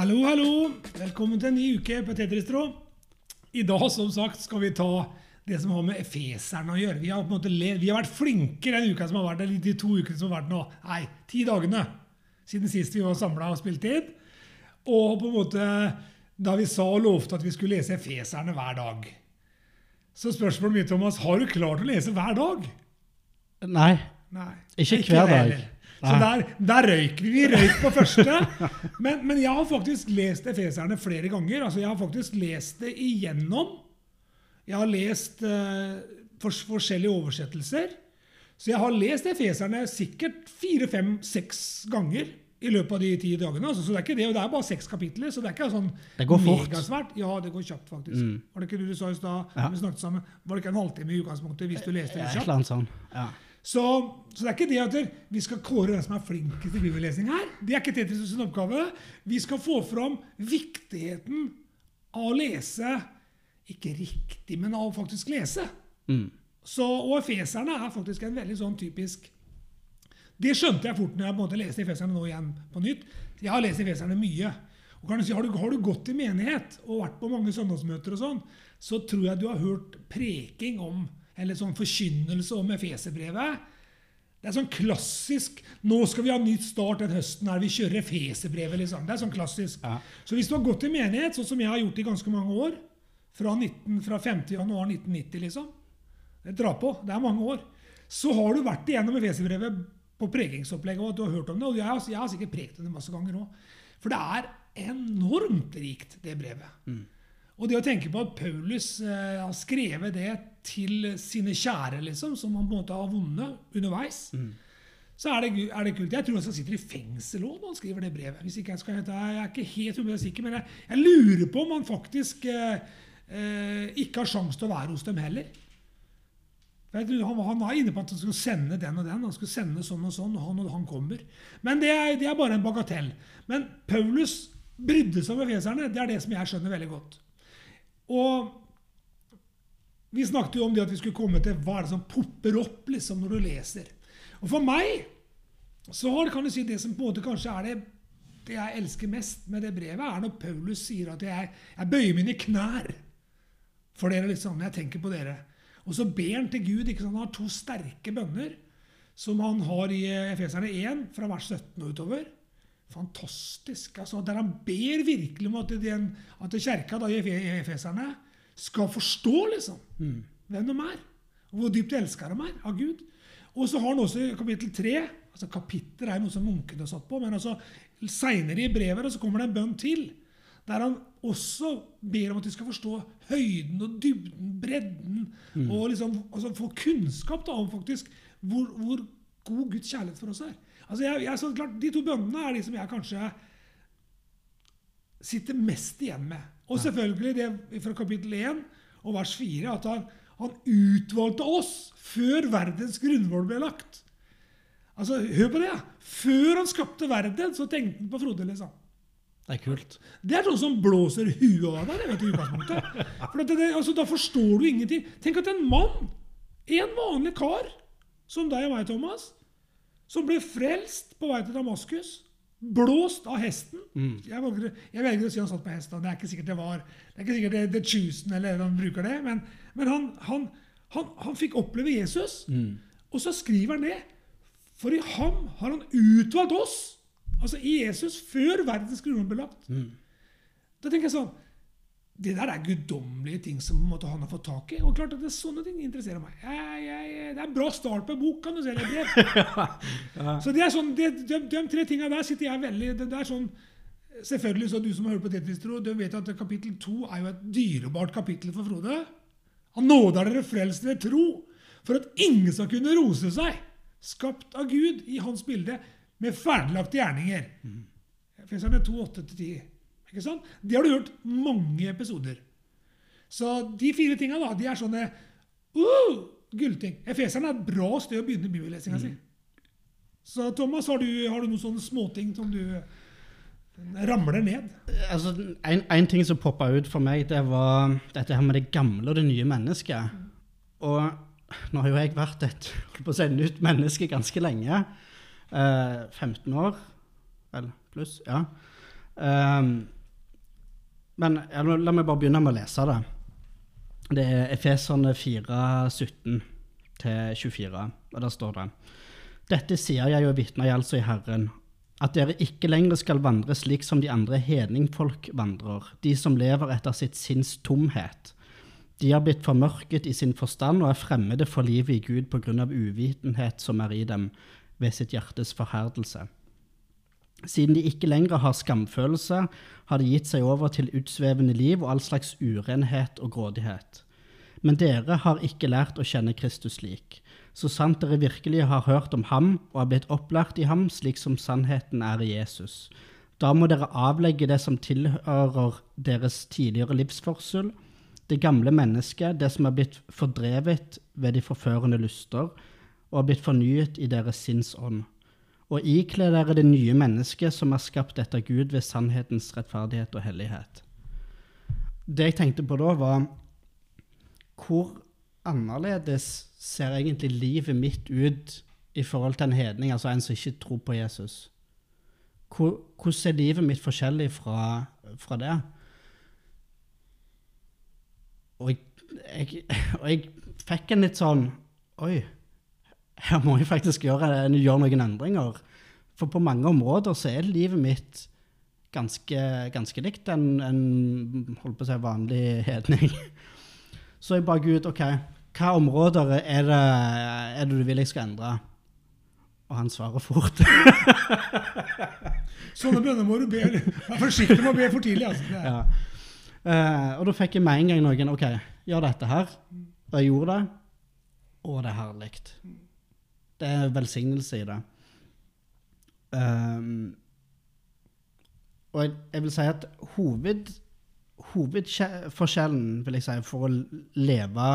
Hallo, hallo. Velkommen til en ny uke på Tetris-tråd. I dag som sagt, skal vi ta det som har med efeserne å gjøre. Vi har, på en måte vi har vært flinke den uka som har vært, eller de to ukene som har vært nå. Nei, ti dagene siden sist vi var samla og spilte inn. Og på en måte da vi sa og lovte at vi skulle lese efeserne hver dag. Så spørsmålet mitt, Thomas, har du klart å lese hver dag? Nei. Nei. Ikke hver det dag. heller. Så der, der røyk vi. Vi røyk på første. Men, men jeg har faktisk lest Efeserne flere ganger. Altså, jeg har faktisk lest det igjennom. Jeg har lest uh, fors- forskjellige oversettelser. Så jeg har lest Efeserne sikkert fire, fem, seks ganger i løpet av de ti dagene. Altså, så det er ikke det, og det er bare seks kapitler, så det er ikke sånn Det går fort. megasvært. Ja, det går kjapt, faktisk. Var det ikke du du sa i stad? Ja. Vi snakket sammen. Var det ikke en halvtime i utgangspunktet hvis du leste Et det kjapt? eller annet sånn. Ja. Så, så det er ikke det at vi skal kåre den som er flinkest i bibellesning her. Det er ikke Tetris oppgave. Vi skal få fram viktigheten av å lese ikke riktig, men av å faktisk lese. Mm. Så, og Efeserne er faktisk en veldig sånn typisk Det skjønte jeg fort når jeg på en måte leste Efeserne nå igjen på nytt. Jeg har lest Efeserne mye. Og kan du si, har, du, har du gått i menighet og vært på mange søndagsmøter, og sånn, så tror jeg du har hørt preking om, eller sånn forkynnelse om Efeserbrevet. Det er sånn klassisk 'Nå skal vi ha nytt start den høsten her. Vi kjører Efeserbrevet'. Liksom. Det er sånn klassisk. Ja. Så hvis du har gått i menighet, sånn som jeg har gjort i ganske mange år, fra, 19, fra 5. januar 1990, liksom det drar på, det er mange år. Så har du vært igjennom Efeserbrevet på pregingsopplegget, og du har hørt om det. Og jeg har, jeg har sikkert prekt om det masse ganger òg. For det er enormt rikt, det brevet. Og det å tenke på at Paulus eh, har skrevet det til sine kjære, liksom, som han på en måte har vunnet underveis, så er det, er det kult. Jeg tror han sitter i fengsel òg når han skriver det brevet. Hvis ikke Jeg skal hente, jeg er ikke helt 100 sikker, men jeg, jeg lurer på om han faktisk eh, eh, ikke har sjanse til å være hos dem heller. Han, han var inne på at han skulle sende den og den. Han skulle sende sånn og sånn, og han, og han kommer. Men det er, det er bare en bagatell. Men Paulus brydde seg om efeserne. Det er det som jeg skjønner veldig godt. Og vi snakket jo om det at vi skulle komme til hva er det som popper opp liksom, når du leser. Og for meg så har, kan du si, det som på en måte kanskje er det, det jeg elsker mest med det brevet, er når Paulus sier at jeg, jeg bøyer mine knær for dere liksom, jeg tenker på dere. Og så ber han til Gud. ikke sant? Han har to sterke bønner som han har i Efeserne 1, fra vers 17 og utover. Fantastisk. altså Der han ber virkelig om at, den, at kjerka da, i Efe- Efeserne skal forstå liksom, hvem de er. Og hvor dypt de elsker dem er av Gud. Og så har han også i kapittel 3 altså Kapitler er noe som munkene satt på, men altså seinere i brevet så kommer det en bønn til. Der han også ber om at de skal forstå høyden og dybden, bredden, og liksom, altså få kunnskap da, om faktisk hvor, hvor god Guds kjærlighet for oss er. Altså jeg, jeg, så klart, De to bøndene er de som jeg kanskje sitter mest igjen med. Og selvfølgelig det fra kapittel 1 og vers 4 at han, han utvalgte oss før verdens grunnvoll ble lagt. Altså, Hør på det! ja. Før han skapte verden, så tenkte han på Frode. liksom. Det er kult. Det er sånn som blåser huet av deg. vet du, utgangspunktet. For det, altså, Da forstår du ingenting. Tenk at en mann, en vanlig kar, som deg og meg, Thomas, som ble frelst på vei til Damaskus, blåst av hesten jeg, velger, jeg velger å si han satt på hest. Det er ikke sikkert det var det er ikke sikkert det, det Chosen eller han bruker det, men, men han, han, han, han fikk oppleve Jesus. Og så skriver han det. For i ham har han utvalgt oss, altså i Jesus, før verdens grunnlag ble lagt. Da tenker jeg sånn Det der er guddommelige ting som måtte, han har fått tak i. Og klart at det er sånne ting interesserer meg. Jeg, jeg, det er en bra start på en bok, kan du se. Det et brev. Så det er sånn, det, de, de tre tinga der sitter jeg veldig det, det er sånn, Selvfølgelig, så du som har hørt på Tetris-tro, du vet at kapittel to er jo et dyrebart kapittel for Frode. Han nåde er dere frelst ved tro, for at ingen skal kunne rose seg, skapt av Gud i hans bilde, med ferdiglagte gjerninger. Efeserne 2, 8-10. Ikke sant? Det har du hørt mange episoder. Så de fire tinga da, de er sånne uh, gullting. Efeseren er et bra sted å begynne bibellesinga si. Så Thomas, har du, har du noen sånne småting som du ramler ned? Altså, en, en ting som poppa ut for meg, det var dette her med det gamle og det nye mennesket. Og nå har jo jeg vært et på å si, nytt menneske ganske lenge. Eh, 15 år, eller pluss, ja. Ehm, men ja, la meg bare begynne med å lese det. Det er Efeserne 4, 17-24, og der står det Dette sier jeg og vitner jeg altså i Herren, at dere ikke lenger skal vandre slik som de andre hedningfolk vandrer, de som lever etter sitt sinns tomhet. De har blitt formørket i sin forstand og er fremmede for livet i Gud på grunn av uvitenhet som er i dem ved sitt hjertes forherdelse. Siden de ikke lenger har skamfølelse, har de gitt seg over til utsvevende liv og all slags urenhet og grådighet. Men dere har ikke lært å kjenne Kristus slik. Så sant dere virkelig har hørt om ham og har blitt opplært i ham slik som sannheten er i Jesus. Da må dere avlegge det som tilhører deres tidligere livsførsel, det gamle mennesket, det som er blitt fordrevet ved de forførende lyster, og har blitt fornyet i deres sinnsånd og ikle dere det nye mennesket som er skapt etter Gud ved sannhetens rettferdighet og hellighet. Det jeg tenkte på da, var hvor annerledes ser egentlig livet mitt ut i forhold til en hedning, altså en som ikke tror på Jesus? Hvor, hvordan er livet mitt forskjellig fra, fra det? Og jeg, jeg, og jeg fikk en litt sånn Oi, her må jeg faktisk gjøre, gjøre, noen endringer. For på mange områder så er livet mitt ganske, ganske likt en, en holdt på å si, vanlig hedning. Så jeg bare Gud OK, hva områder er det, er det du vil jeg skal endre? Og han svarer fort. Sånne bønner må du be. Vær forsiktig med å be for tidlig. altså. Ja. Uh, og da fikk jeg med en gang noen OK, gjør dette her. Og jeg gjorde det, og det er herlig. Det er velsignelse i det. Um, og jeg, jeg, vil si at hoved, hovedforskjellen vil jeg si, for å leve,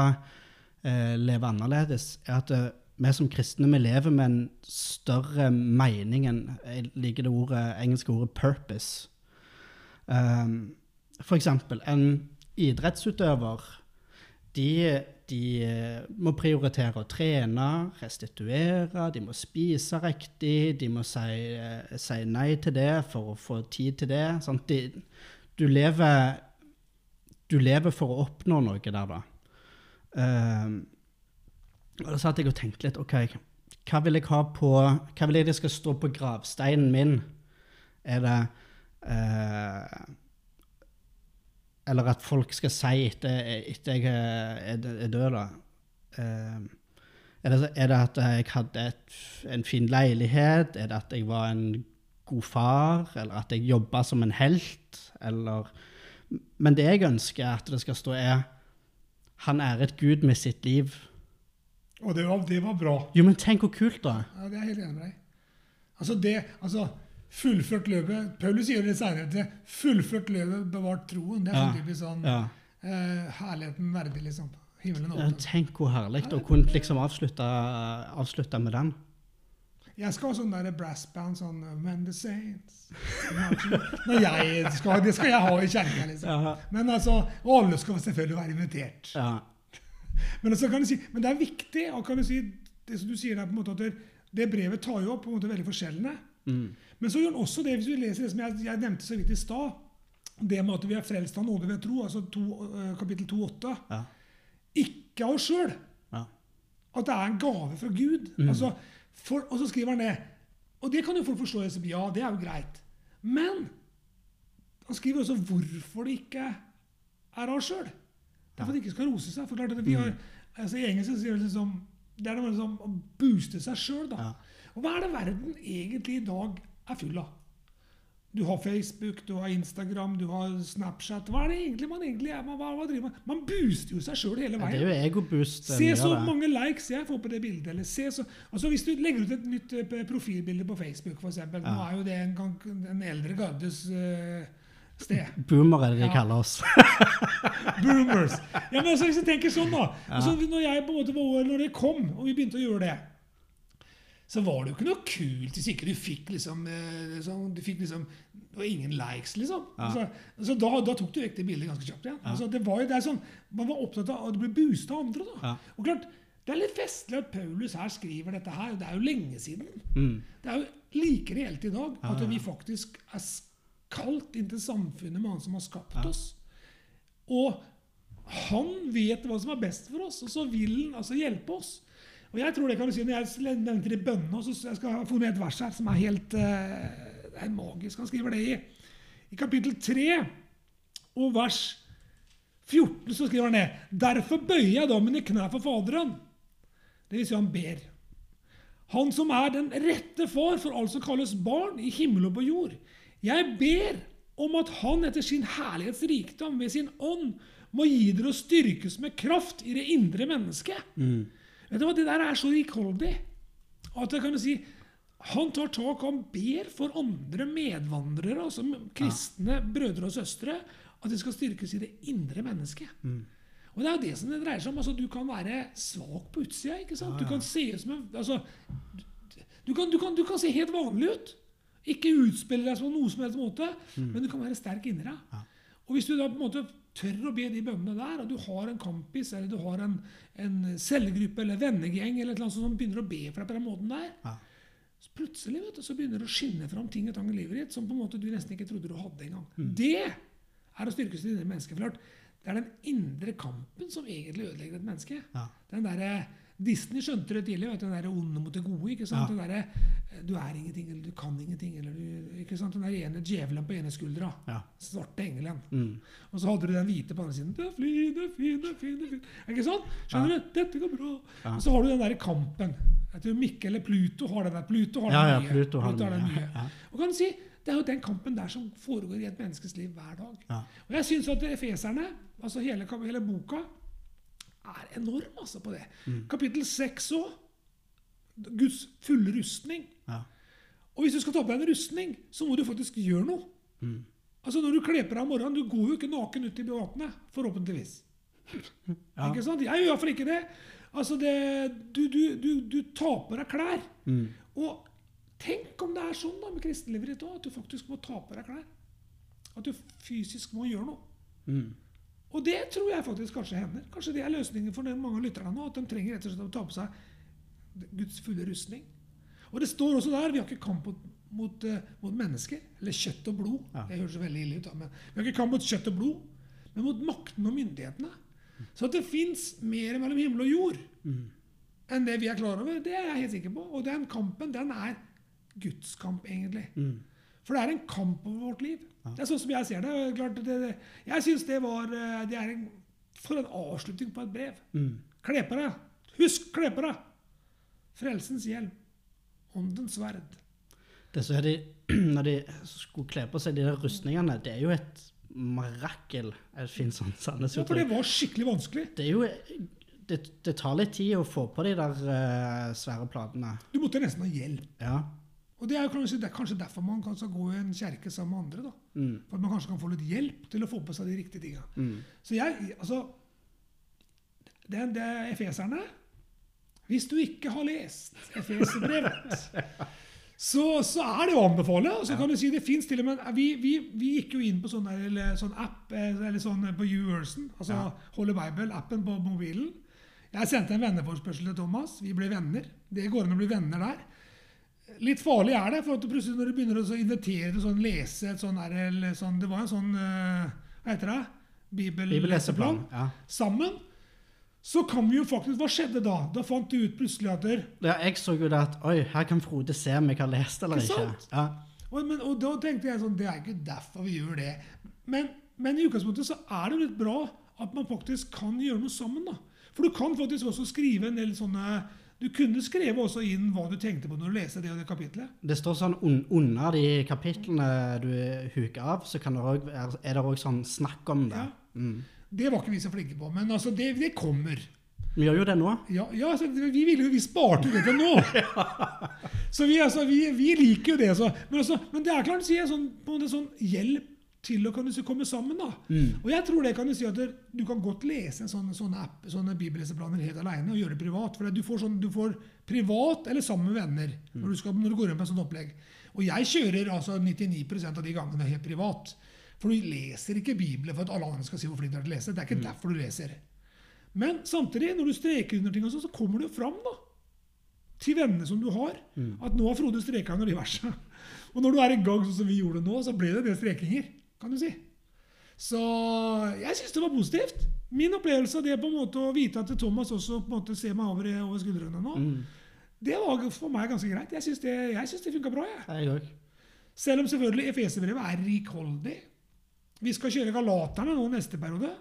eh, leve annerledes, er at eh, vi som kristne vi lever med en større mening enn Jeg liker det ordet, engelske ordet 'purpose'. Um, for eksempel, en idrettsutøver de de eh, må prioritere å trene, restituere, de må spise riktig, de må si, eh, si nei til det for å få tid til det. De, du, lever, du, lever, for å oppnå noe der, da. Uh, og Da satt jeg og tenkte litt OK, hva vil jeg ha på Hva vil jeg det skal stå på gravsteinen min? Er det uh, eller at folk skal si etter, etter jeg er, er død, da eh, er det, er det, at jeg hadde et, en fin leilighet? Er det at jeg var en god far? Eller at jeg jobba som en helt? Eller Men det jeg ønsker at det skal stå, er Han æret Gud med sitt liv. Og det var, det var bra. Jo, men tenk hvor kult, da. Ja, Det er jeg helt enig med deg. Altså, det, altså fullført løpet. Paulus sier det senere. Fullført løpet, bevart troen. Det er sånn typisk sånn ja. uh, herligheten verdig, liksom. Himmelen åpen. Tenk hvor herlig å kunne liksom avslutte, avslutte, med den. Jeg skal ha sånn der brassband, sånn Men the Saints Når jeg skal, Det skal jeg ha i kjerka, liksom. Men altså, og alle skal selvfølgelig være invitert. Ja. Men, altså, kan du si, men det er viktig. og kan du si, Det som du sier der, på en måte at det, det brevet tar jo opp på en måte veldig forskjellene. Mm. Men så gjør han også det, hvis vi leser det som jeg, jeg nevnte så vidt i stad, det med at vi er frelst av nåde ved tro, altså to, uh, kapittel 2,8 ja. Ikke av oss sjøl. Ja. At det er en gave fra Gud. Mm. Altså, for, og så skriver han det. Og det kan jo folk forstå. Ja, det er jo greit. Men han skriver også hvorfor det ikke er av oss sjøl. For at det ikke skal rose seg. For klart at vi har, mm. altså I engelsk sier det liksom, det er noe liksom å booste seg sjøl. Ja. Og hva er det verden egentlig i dag er full av. Du har Facebook, du har Instagram, du har Snapchat. Hva er det egentlig man egentlig er? Man, hva, hva driver man? man booster jo seg sjøl hele veien. Ja, det er jo egoboost. Se så mange likes jeg får på det bildet. Eller se så, altså Hvis du legger ut et nytt uh, profilbilde på Facebook, f.eks. Ja. Nå er jo det en, en eldre gardes uh, sted. Boomer er det de ja. kaller oss. Boomers. Ja, men altså, Hvis jeg tenker sånn, da. Altså, når jeg på en måte var når det kom, og vi begynte å gjøre det så var det jo ikke noe kult hvis ikke du fikk liksom, liksom Du fikk liksom det var ingen likes, liksom. Ja. Altså, så da, da, tok du vekk det bildet ganske kjapt igjen. Ja. Altså, det var jo, det er sånn, Man var opptatt av at det ble boosta av andre. da. Ja. Og klart, Det er litt festlig at Paulus her skriver dette her. Det er jo lenge siden. Mm. Det er jo like reelt i dag at vi faktisk er kalt inn til samfunnet med Han som har skapt Ja. oss. Og han vet hva som er best for oss, og så vil han altså hjelpe oss. Og jeg tror det kan du si, Når jeg nevnte de bønnene, så jeg skal jeg få med et vers her som er helt eh, det er magisk. Han skriver det i, i kapittel 3 og vers 14. så skriver han det. Derfor bøyer jeg da mine knær for Faderen. Det vil si han ber. Han som er den rette far for alt som kalles barn i himmel og på jord. Jeg ber om at han etter sin herlighets rikdom ved sin ånd må gi dere å styrkes med kraft i det indre mennesket. Vet du hva, Det der er så rikholdig at jeg kan si han tar tak, han ber for andre medvandrere, altså kristne brødre og søstre, at de skal styrkes i det indre mennesket. Og Det er jo det som det dreier seg om. altså Du kan være svak på utsida. ikke sant? Du kan se ut som en altså, du, kan, du, kan, du kan se helt vanlig ut. Ikke utspille deg på noe som helst måte, men du kan være sterk inni deg. Og hvis du da på en måte tør å be de bønnene der, og du har en kampis eller du har en, en cellegruppe eller vennegjeng eller noe som begynner å be for deg på den måten der, Ja. så plutselig vet du, så begynner det å skinne fram ting og tang i livet ditt som på en måte du nesten ikke trodde du hadde engang. Det er å styrke sitt indre menneske. Klart, det er den indre kampen som egentlig ødelegger et menneske. Ja. Den der, Disney skjønte det tidlig. Vet du, den der onde mot det gode. ikke sant? Ja. Den der, eh, du er ingenting, eller du kan ingenting. eller du, ikke sant? Den der ene djevelen på ene skuldra. Ja. Svarte engelen. Mm. Og så hadde du den hvite på andre siden. Det er fin, det er fin, det er fin. det er fin. Ikke sant? Skjønner du? Dette går bra. Ja. Og så har du den der kampen. Jeg tror Mikkel eller Pluto har den der. Pluto har Ja, den ja, nye. Pluto har den den. Ja. Og kan du si, Det er jo den kampen der som foregår i et menneskes liv hver dag. Ja. Og jeg syns at efeserne, altså hele, hele boka, er enorm altså på det. Mm. Kapittel seks òg. Guds fulle rustning. Ja. Og hvis du skal ta på deg en rustning, så må du faktisk gjøre noe. Mm. Altså Når du kler på deg om morgenen Du går jo ikke naken ut i gatene, forhåpentligvis. Ja. Ikke sant? Jeg gjør iallfall ikke det. Altså det, du, du, du, du tar på deg klær. Mm. Og tenk om det er sånn da med kristenlivet ditt òg, at du faktisk må ta på deg klær. At du fysisk må gjøre noe. Mm. Og det tror jeg faktisk kanskje hender. Kanskje det er løsningen for mange av lytterne nå. At de trenger rett og slett å ta på seg Guds fulle rustning. Og det står også der vi har ikke kamp mot, mot, eh, mot mennesker, eller kjøtt og blod. Ja. Det høres veldig ille ut, da, men vi har ikke kamp mot kjøtt og blod, men mot makten og myndighetene. Så at det fins mer mellom himmel og jord Mm. enn det vi er klar over, det er jeg helt sikker på. Og den kampen, den er Guds kamp, egentlig. Mm. For det er en kamp over vårt liv. Det er sånn som jeg ser det. Klart, det, det jeg syns det var eh, det er en, For en avslutning på et brev. Mm. Kle på deg. Husk, kle på deg! Frelsens hjelm. Åndens sverd. Det som er de, når de skulle kle på seg de der rustningene, det er jo et mirakel. Et fint sånn Ja, for det var skikkelig vanskelig. Det er jo det, det tar litt tid å få på de der uh, svære platene. Du måtte nesten ha hjelp. Ja. Og det er jo kanskje, det er kanskje derfor man kan gå i en kjerke sammen med andre. da. Mm. For at man kanskje kan få litt hjelp til å få på seg de riktige tinga. Mm. Så jeg, altså det, det er Efeserne Hvis du ikke har lest Efeserbrevet, så, så er det å anbefale. Og så kan du si det fins til og med vi, vi, vi gikk jo inn på sånn, der, sånn app eh, eller sånn på YouVersion, altså Ja. Holy Bible-appen på mobilen. Jeg sendte en venneforespørsel til Thomas. Vi ble venner. Det går an å bli venner der. Litt farlig er det, for at du plutselig når du begynner å invitere til sånn lese et sånn, der, eller sånn Det var en sånn eh, Hva heter det? Bibelleseplan. Ja. sammen, så kan vi jo faktisk Hva skjedde da? Da fant du ut plutselig at der, ja. Jeg så jo det at Oi, her kan Frode se om jeg har lest eller ikke. sant? Ja. og, men, og da tenkte jeg sånn Det er ikke derfor vi gjør det. Men, men i utgangspunktet så er det jo litt bra at man faktisk kan gjøre noe sammen. da. For du kan faktisk også skrive en del sånne Du kunne skrevet også inn hva du tenkte på når du leste det og det kapitlet. Det står sånn un under de kapitlene du huker av, så kan det også, er det òg sånn snakk om det. Ja. Mm. Det var ikke vi så flinke på, men altså, det, det kommer. Vi gjør jo det nå. Ja, ja altså, vi ville vi sparte det til nå. Så vi, altså, vi, vi liker jo det. Så. Men, altså, men det er klart å si sånn, en måte sånn hjelp til å kan du si, komme sammen. da. Mm. Og jeg tror det kan du si at du kan godt lese en sånn, sånne, app, sånne bibelleseplaner helt alene og gjøre det privat. For du får, sånn, du får privat eller sammen med venner når, du skal, når du går inn på et sånt opplegg. Og jeg kjører altså 99% av de gangene helt privat. For du leser ikke Bibelen for at alle andre skal si hvor flink du er til å lese. Det er ikke derfor du leser. Men samtidig, når du streker under ting, og sånn, så kommer det jo fram. da. til vennene som du har, at nå har Frode streka under de versene. Og når du er i gang sånn som vi gjorde nå, så ble det det strekinger, kan du si. Så jeg syns det var positivt. Min opplevelse av det på en måte å vite at Thomas også på en måte ser meg over, over skuldrene nå, det var for meg ganske greit. Jeg syns det, jeg synes det funka bra. jeg. Selv om selvfølgelig Efeserbrevet er rikholdig. Vi skal kjøre Galaterne nå neste periode.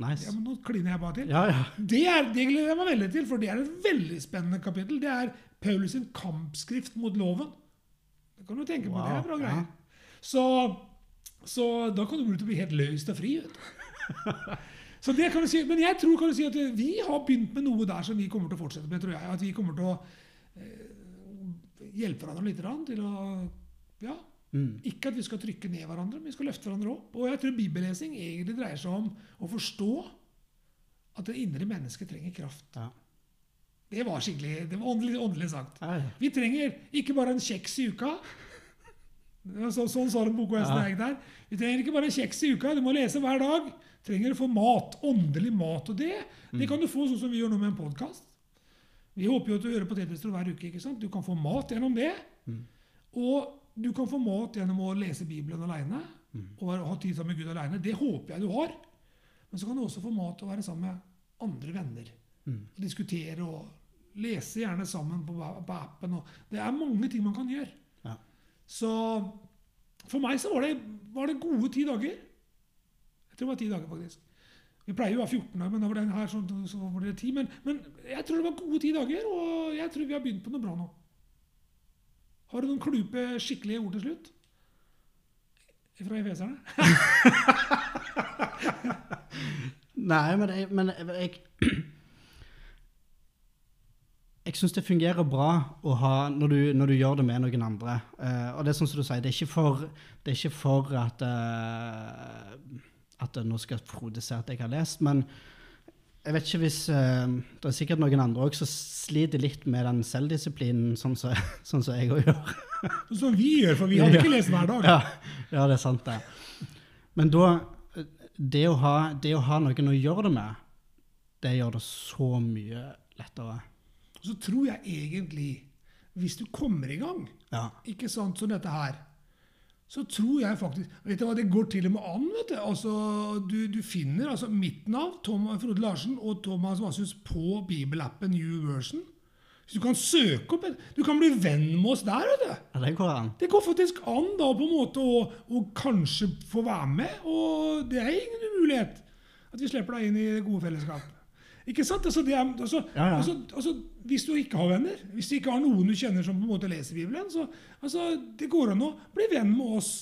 Ja, Nice. men nå kliner jeg bare til. Ja, ja. Det, er, det gleder jeg meg veldig til, for det er et veldig spennende kapittel. Det er Paulus sin kampskrift mot loven. Det kan du tenke på. Det er Wow, bra ja. greier. Så, så da kan du bli til å bli helt løst og fri. Vet du. Så det kan du si, Men jeg tror kan du si at vi har begynt med noe der som vi kommer til å fortsette med. tror jeg, At vi kommer til å eh, hjelpe hverandre litt til å ja, Mm. Ikke at vi skal trykke ned hverandre, men vi skal løfte hverandre opp. Og jeg tror bibellesing egentlig dreier seg om å forstå at det indre mennesket trenger kraft. Ja. Det var skikkelig, det var åndelig, åndelig sagt. Ja. Vi trenger ikke bare en kjeks i uka. Så, sånn sa de på OKS Ja. der. Vi trenger ikke bare kjeks i uka, du må lese hver dag. trenger å få mat, åndelig mat. Og det det kan du få sånn som vi gjør nå med en podkast. Vi håper jo at du hører på Tetristro hver uke. ikke sant? Du kan få mat gjennom det. Og du kan få mat gjennom å lese Bibelen aleine. Og ha tid sammen med Gud aleine. Det håper jeg du har. Men så kan du også få mat og være sammen med andre venner. Og diskutere og lese gjerne sammen på, på appen. Og det er mange ting man kan gjøre. Så for meg så var det, var det gode ti dager. Jeg tror det var ti dager, faktisk. Vi pleier jo å ha 14 dager, men da var den her sånn, så var det ti. Men, men jeg tror det var gode ti dager, og jeg tror vi har begynt på noe bra nå. Har du noen klupe, skikkelige ord til slutt? Fra efeserne? Nei, men jeg, men jeg Jeg syns det fungerer bra å ha, når, du, når du gjør det med noen andre. Uh, og det er sånn som du sier, det er ikke for, det er ikke for at uh, at nå skal Frode se at jeg har lest, men jeg vet ikke hvis uh, Det er sikkert noen andre òg som sliter litt med den selvdisiplinen, sånn som sånn så jeg òg gjør. Som vi gjør, for vi hadde ikke lest hver dag. Ja, ja, det er sant, det. Men da det å, ha, det å ha noen å gjøre det med, det gjør det så mye lettere. Og så tror jeg egentlig, hvis du kommer i gang, Ja. ikke sant, som dette her, så tror jeg faktisk Vet du hva, det går til og med an, vet du. Altså, du, du finner altså mitt navn, Tom Frode Larsen, og Thomas Vasshus på bibelappen New Version. Hvis du kan søke opp Du kan bli venn med oss der, vet du. Ja, det går an. Det går faktisk an da på en måte å, å kanskje få være med, og det er ingen umulighet at vi slipper deg inn i det gode fellesskapet. Ikke sant? Altså, det er, altså, Ja, ja. Altså, altså, hvis du ikke har venner, hvis du ikke har noen du kjenner som på en måte leser Bibelen, så altså, det går an å bli venn med oss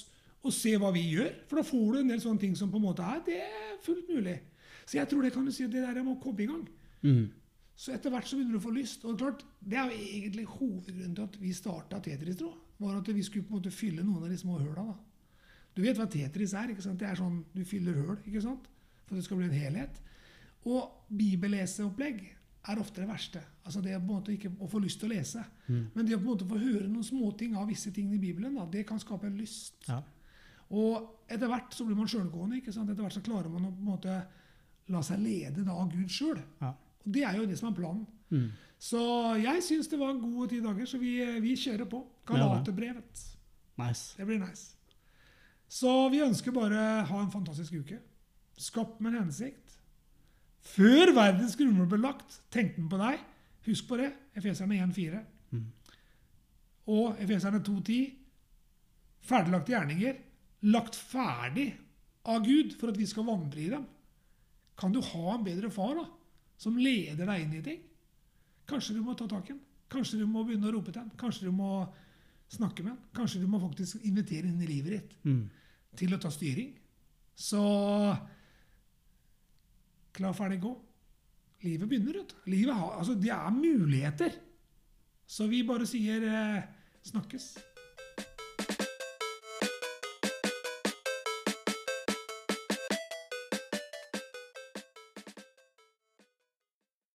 og se hva vi gjør. For da får du en del sånne ting som på en måte er Det er fullt mulig. Så jeg tror det kan du si det der må komme i gang. Mm. Så etter hvert så begynner du å få lyst. Og klart, Det er jo egentlig hovedgrunnen til at vi starta Tetris. tro. var at vi skulle på en måte fylle noen av de små høla. da. Du vet hva Tetris er? ikke sant? Det er sånn du fyller høl ikke sant? for det skal bli en helhet. Og bibelleseopplegg er ofte det verste. Altså det er på en måte ikke å få lyst til å lese. Men det å på en måte få høre noen småting av visse ting i Bibelen, da, det kan skape en lyst. Ja. Og etter hvert så blir man sjølgående. Etter hvert så klarer man å på en måte la seg lede da av Gud sjøl. Ja. Og det er jo det som er planen. Mm. Så jeg syns det var gode ti dager, så vi, vi kjører på. Galaterbrevet. Nice. Det blir nice. Så vi ønsker bare ha en fantastisk uke. Skapt med en hensikt. Før verdens grunnmur ble lagt, tenkte han på deg. Husk på det. Efeserne 1,4. Mm. Og Efeserne 2,10. Ferdiglagte gjerninger. Lagt ferdig av Gud for at vi skal vandre i dem. Kan du ha en bedre far da, som leder deg inn i ting? Kanskje du må ta tak i den. Kanskje du må begynne å rope til den. Kanskje du må snakke med den. Kanskje du må faktisk invitere inn i livet ditt Mm. til å ta styring. Så klar, ferdig, gå. Livet begynner, vet du. Altså, det er muligheter. Så vi bare sier eh, snakkes.